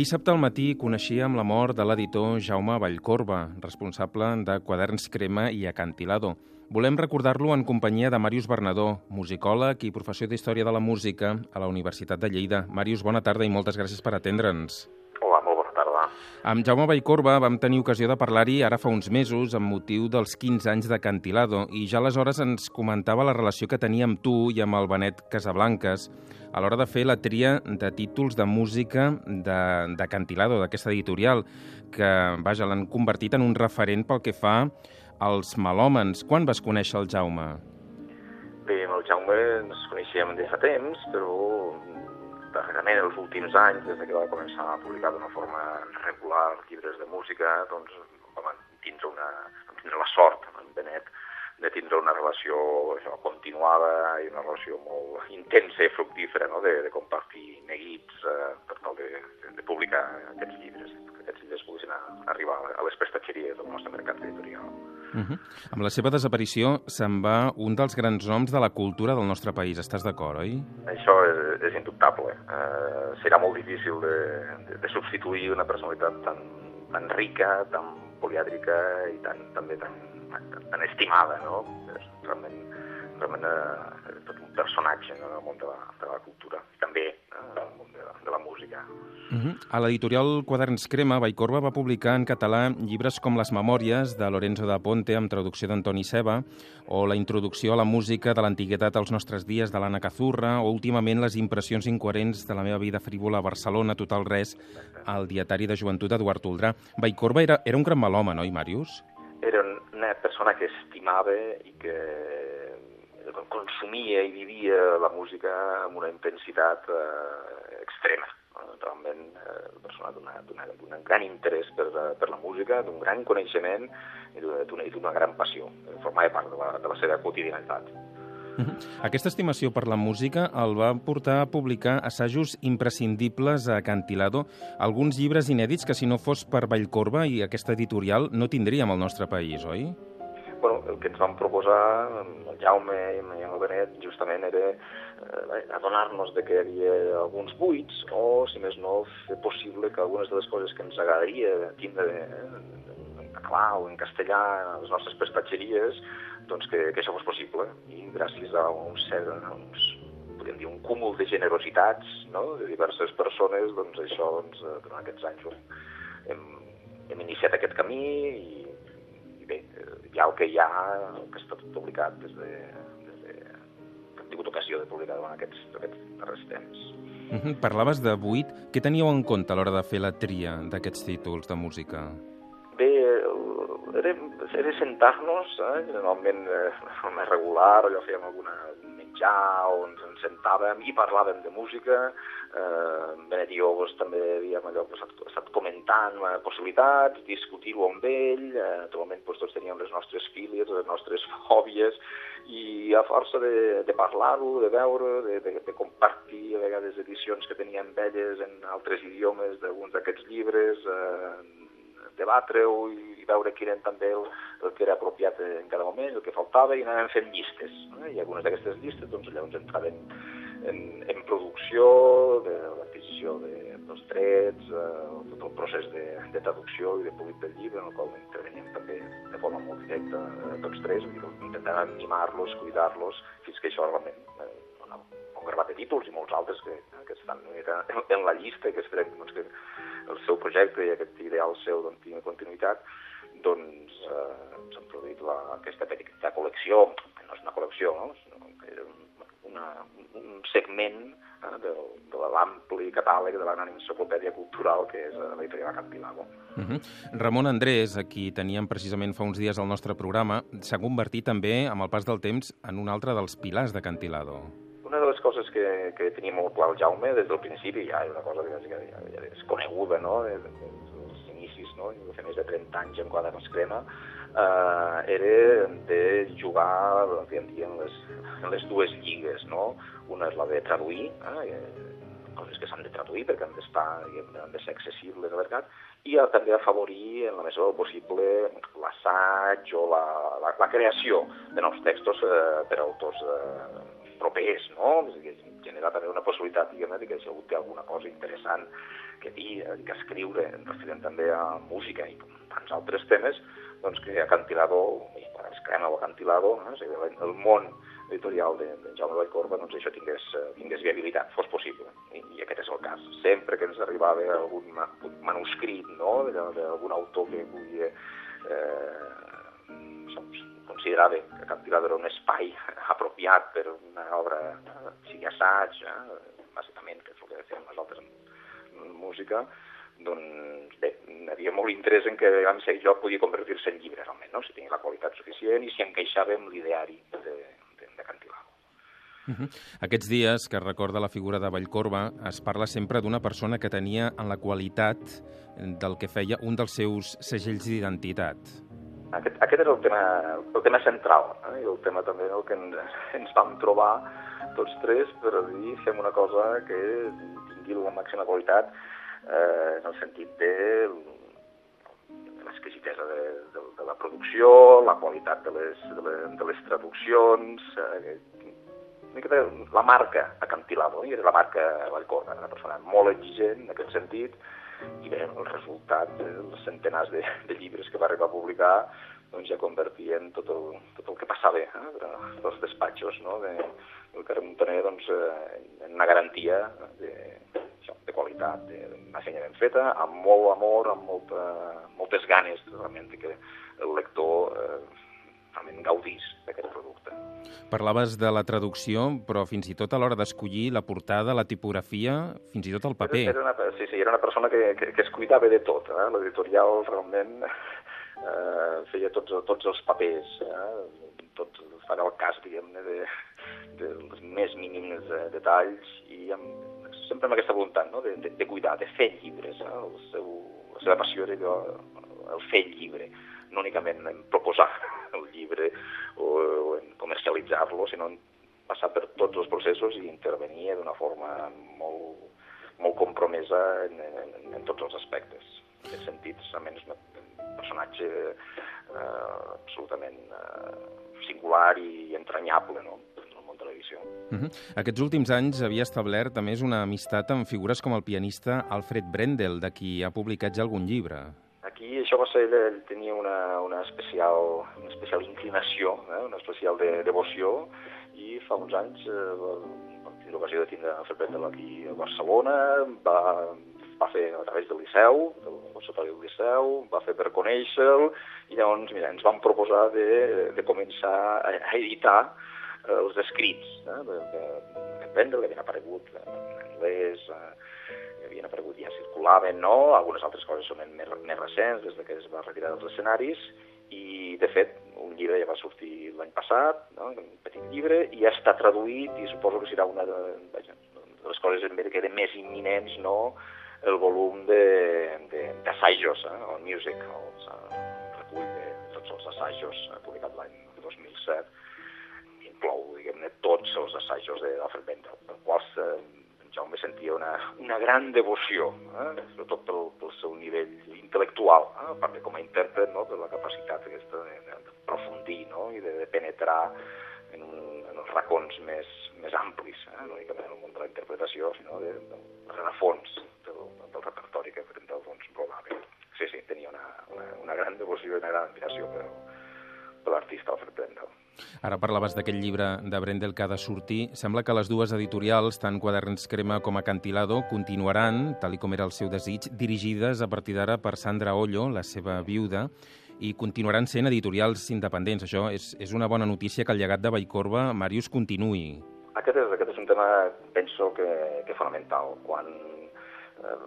Dissabte al matí coneixíem la mort de l'editor Jaume Vallcorba, responsable de Quaderns Crema i Acantilado. Volem recordar-lo en companyia de Màrius Bernadó, musicòleg i professor d'Història de la Música a la Universitat de Lleida. Màrius, bona tarda i moltes gràcies per atendre'ns. Amb Jaume Vallcorba vam tenir ocasió de parlar-hi ara fa uns mesos amb motiu dels 15 anys de Cantilado i ja aleshores ens comentava la relació que tenia amb tu i amb el Benet Casablanques a l'hora de fer la tria de títols de música de, de Cantilado, d'aquesta editorial, que, vaja, l'han convertit en un referent pel que fa als melòmens. Quan vas conèixer el Jaume? Bé, amb el Jaume ens coneixíem de fa temps, però darrerament, els últims anys, des que va començar a publicar d'una forma regular llibres de música, doncs vam tindre, una, vam tindre la sort amb en Benet de tindre una relació això, continuada i una relació molt intensa i fructífera, no? de, de compartir neguits eh, per tal de, de publicar aquests llibres, que aquests llibres poguessin arribar a les prestatgeries del nostre mercat editorial. Uh -huh. Amb la seva desaparició se'n va un dels grans noms de la cultura del nostre país. Estàs d'acord, oi? Això és, és indubtable. Uh, serà molt difícil de, de, de substituir una personalitat tan, tan rica, tan poliàdrica i tan, també tan, tan, tan estimada, no? És realment, realment uh, tot un personatge no? en el món de la, de la cultura, també en el món de, de la música. Uh -huh. A l'editorial Quaderns Crema, Vallcorba va publicar en català llibres com Les memòries de Lorenzo da Ponte, amb traducció d'Antoni Seba, o La introducció a la música de l'antiguitat als nostres dies, de l'Anna Cazurra, o últimament Les impressions incoherents de la meva vida frívola a Barcelona, Total Res, al dietari de joventut d'Eduard Toldrà. Vallcorba era, era un gran melòman, oi, Màrius? Era una persona que estimava i que consumia i vivia la música amb una intensitat eh, extrema realment eh, persona d'un gran interès per, per la música, d'un gran coneixement i d'una gran passió. Formava part de la, de la seva quotidianitat. Aquesta estimació per la música el va portar a publicar assajos imprescindibles a Cantilado, alguns llibres inèdits que si no fos per Vallcorba i aquesta editorial no tindríem al nostre país, oi? El que ens vam proposar, el Jaume i el Benet, justament era eh, adonar-nos de que hi havia alguns buits o, si més no, fer possible que algunes de les coses que ens agradaria tindre eh, en català o en castellà a les nostres prestatgeries, doncs que, que això fos possible. I gràcies a un cert, uns, podríem dir, un cúmul de generositats no? de diverses persones, doncs això, doncs, durant aquests anys hem, hem iniciat aquest camí i bé, hi ha el que hi ha, que està publicat des de, des de que hem tingut ocasió de publicar durant aquests, aquests darrers temps. Uh -huh. Parlaves de buit. Què teníeu en compte a l'hora de fer la tria d'aquests títols de música? Era, era sentar-nos, eh, generalment eh, més regular, allò fèiem alguna, menjar o ens, ens sentàvem i parlàvem de música. Eh, Benet i jo doncs, també havíem allò, pues, estat, estat comentant eh, possibilitats, discutir-ho amb ell, eh, naturalment doncs, tots teníem les nostres filies, les nostres fòbies, i a força de, de parlar-ho, de veure, de, de, de compartir a vegades edicions que teníem elles en altres idiomes d'alguns d'aquests llibres, eh, debatre-ho i veure quin era també el, el que era apropiat en cada moment, el que faltava, i anàvem fent llistes. Eh? I algunes d'aquestes llistes, doncs, llavors entraven en, en producció, de l'adquisició de, dels drets, eh, tot el procés de, de traducció i de public del llibre, en el qual interveníem també de forma molt directa eh, tots tres, intentàvem animar-los, cuidar-los, fins que això realment eh, donava un gravat de títols i molts altres que, que estan en la llista que esperem doncs, que el seu projecte i aquest ideal seu doncs, tingui continuïtat, doncs eh, s'han produït la, aquesta petita col·lecció, que no és una col·lecció, no? sinó que era un, una, un segment eh, de, de l'ampli catàleg de la gran enciclopèdia cultural que és eh, l'editorial Cantilago. Uh -huh. Ramon Andrés, a qui teníem precisament fa uns dies al nostre programa, s'ha convertit també, amb el pas del temps, en un altre dels pilars de Cantilado les coses que, que tenia molt clar el Jaume des del principi, ja és una cosa que ja, ja, ja és coneguda, no?, des, dels inicis, no?, de fer més de 30 anys en quaderns crema, eh, era de jugar, en, en, les, en les dues lligues, no?, una és la de traduir, eh, coses que s'han de traduir perquè han d'estar, han de ser accessibles al mercat, i a, també afavorir en la mesura del possible l'assaig o la, la, la creació de nous textos eh, per autors eh, propers, no? Genera també una possibilitat, diguem que si algú té alguna cosa interessant que dir, eh, que escriure, referent també a música i tants altres temes, doncs que Acantilado, i quan es crema Acantilado, no? o sigui, el món editorial de, de Jaume Vallcorba, doncs això tingués, eh, tingués viabilitat, fos possible. I, I aquest és el cas. Sempre que ens arribava algun manuscrit no? d'algun autor que volia eh, considerava que Cantilado era un espai apropiat per una obra, sigui assaig, eh, bàsicament, que és el que fem nosaltres en música, doncs bé, hi havia molt interès en que vam ser jo podia convertir-se en llibre realment, no? si tenia la qualitat suficient i si encaixava amb l'ideari de, de, de Cantilado. Uh -huh. Aquests dies que recorda la figura de Vallcorba es parla sempre d'una persona que tenia en la qualitat del que feia un dels seus segells d'identitat. Aquest, aquest és el tema, el tema central, eh? i el tema també el que ens, ens vam trobar tots tres per dir fem una cosa que tingui la màxima qualitat eh, en el sentit de, l'exquisitesa de, de, de la producció, la qualitat de les, de les, de les traduccions, eh, la marca Acantilado, i era la marca Vallcorba, una persona molt exigent en aquest sentit, i bé, el resultat, els centenars de, de llibres que va arribar a publicar, doncs ja convertien tot el, tot el que passava eh, dels despatxos no? de, del carrer Montaner doncs, eh, en una garantia de, això, de qualitat, d'una feina ben feta, amb molt amor, amb molta, moltes ganes realment que el lector eh, realment gaudís. Parlaves de la traducció, però fins i tot a l'hora d'escollir la portada, la tipografia, fins i tot el paper. Era una, sí, sí, era una persona que, que, que es cuidava de tot. Eh? L'editorial realment eh, feia tots, tots els papers, eh? tot, farà el cas, diguem-ne, de, dels més mínims detalls i amb, sempre amb aquesta voluntat no? de, de, de cuidar, de fer llibres. Eh? El seu, la seva passió era allò, el fer llibre, no únicament en proposar el llibre o, o en comercialitzar-lo, sinó en passar per tots els processos i intervenir d'una forma molt, molt compromesa en, en, en tots els aspectes. En aquest sentit, també és un personatge eh, absolutament eh, singular i entranyable, no? televisió. Uh -huh. Aquests últims anys havia establert, a més, una amistat amb figures com el pianista Alfred Brendel, de qui ha publicat ja algun llibre. Això va ser, ell tenia una, una, especial, una especial inclinació, eh? una especial de, devoció, i fa uns anys eh, va tenir l'ocasió de tindre Alfred Brendel aquí a Barcelona, va, va fer a través del Liceu, del Conservatori del Liceu, va fer per conèixer-lo, i llavors mira, ens van proposar de, de començar a, a editar eh, els escrits eh, de, de, de Pendel, que havien aparegut en anglès, eh, circulaven, no? Algunes altres coses són més, més recents, des de que es va retirar dels escenaris, i, de fet, un llibre ja va sortir l'any passat, no? un petit llibre, i ja està traduït, i suposo que serà una de, vaja, de les coses que de més imminents, no?, el volum d'assajos, eh? el music, el, el recull de tots els assajos eh, publicat l'any 2007, inclou, diguem-ne, tots els assajos d'Alfred Bendel, per quals eh, Jaume sentia una, una gran devoció, eh? sobretot pel, pel seu nivell intel·lectual, eh? a part de com a intèrpret, no? per la capacitat aquesta de, de, profundir no? i de, de penetrar en, un, en els racons més, més amplis, eh? no únicament en el món de la interpretació, sinó de, de, de rerefons del, del repertori que Brendel doncs, rodava. Sí, sí, tenia una, una, una gran devoció i una gran admiració per, Ara parlaves d'aquest llibre de Brendel que ha de sortir. Sembla que les dues editorials, tant Quaderns Crema com Acantilado, continuaran, tal com era el seu desig, dirigides a partir d'ara per Sandra Ollo, la seva viuda, i continuaran sent editorials independents. Això és, és una bona notícia que el llegat de Vallcorba, Màrius, continuï. Aquest és, aquest és un tema, penso, que, que fonamental. Quan eh,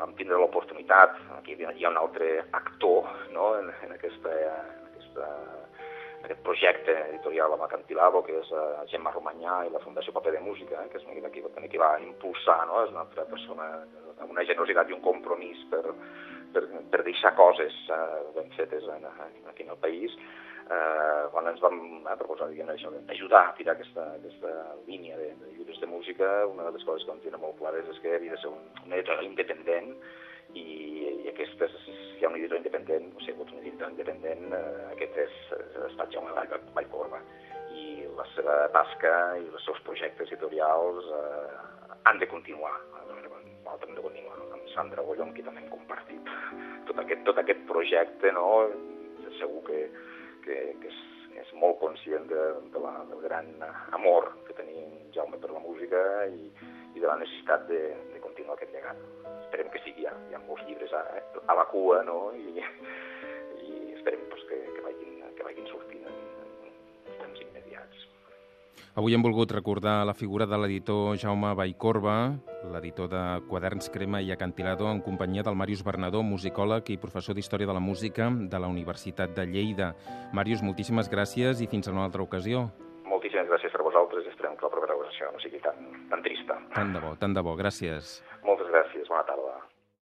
vam tindre l'oportunitat, aquí hi ha un altre actor no? en, en, aquesta, en aquesta aquest projecte editorial amb Acantilado, que és uh, Gemma Romanyà i la Fundació Paper de Música, eh, que és una qui, qui va impulsar, no? és una altra persona amb una generositat i un compromís per, per, per deixar coses uh, ben fetes en, aquí en el país, uh, quan ens vam eh, proposar diguem, això, ajudar a tirar aquesta, aquesta línia de, de llibres de música, una de les coses que vam tenir molt clares és que havia de ser un, un editorial independent i, i aquesta és, hi ha un editor independent, o sigui, un editor independent, eh, aquest és, és estat Jaume Vallcorba, i la seva tasca i els seus projectes editorials eh, han de continuar. Nosaltres hem de continuar amb Sandra Bolló, amb qui també hem compartit tot aquest, tot aquest projecte, no? segur que, que, que, és, és molt conscient de, de la, del gran amor que tenim Jaume per la música i, i de la necessitat de, de continuar aquest llegat. Esperem que sigui, hi ha, hi ha molts llibres a, a la cua, no? I, i esperem pues, que, que, vagin, que vagin sortint en, en temps immediats. Avui hem volgut recordar la figura de l'editor Jaume Vallcorba, l'editor de Quaderns Crema i Acantilado, en companyia del Màrius Bernadó, musicòleg i professor d'Història de la Música de la Universitat de Lleida. Màrius, moltíssimes gràcies i fins a una altra ocasió. Moltíssimes gràcies per vosaltres i esperem que la propera ocasió no sigui tan, tan trista. Tant de bo, tant de bo. Gràcies.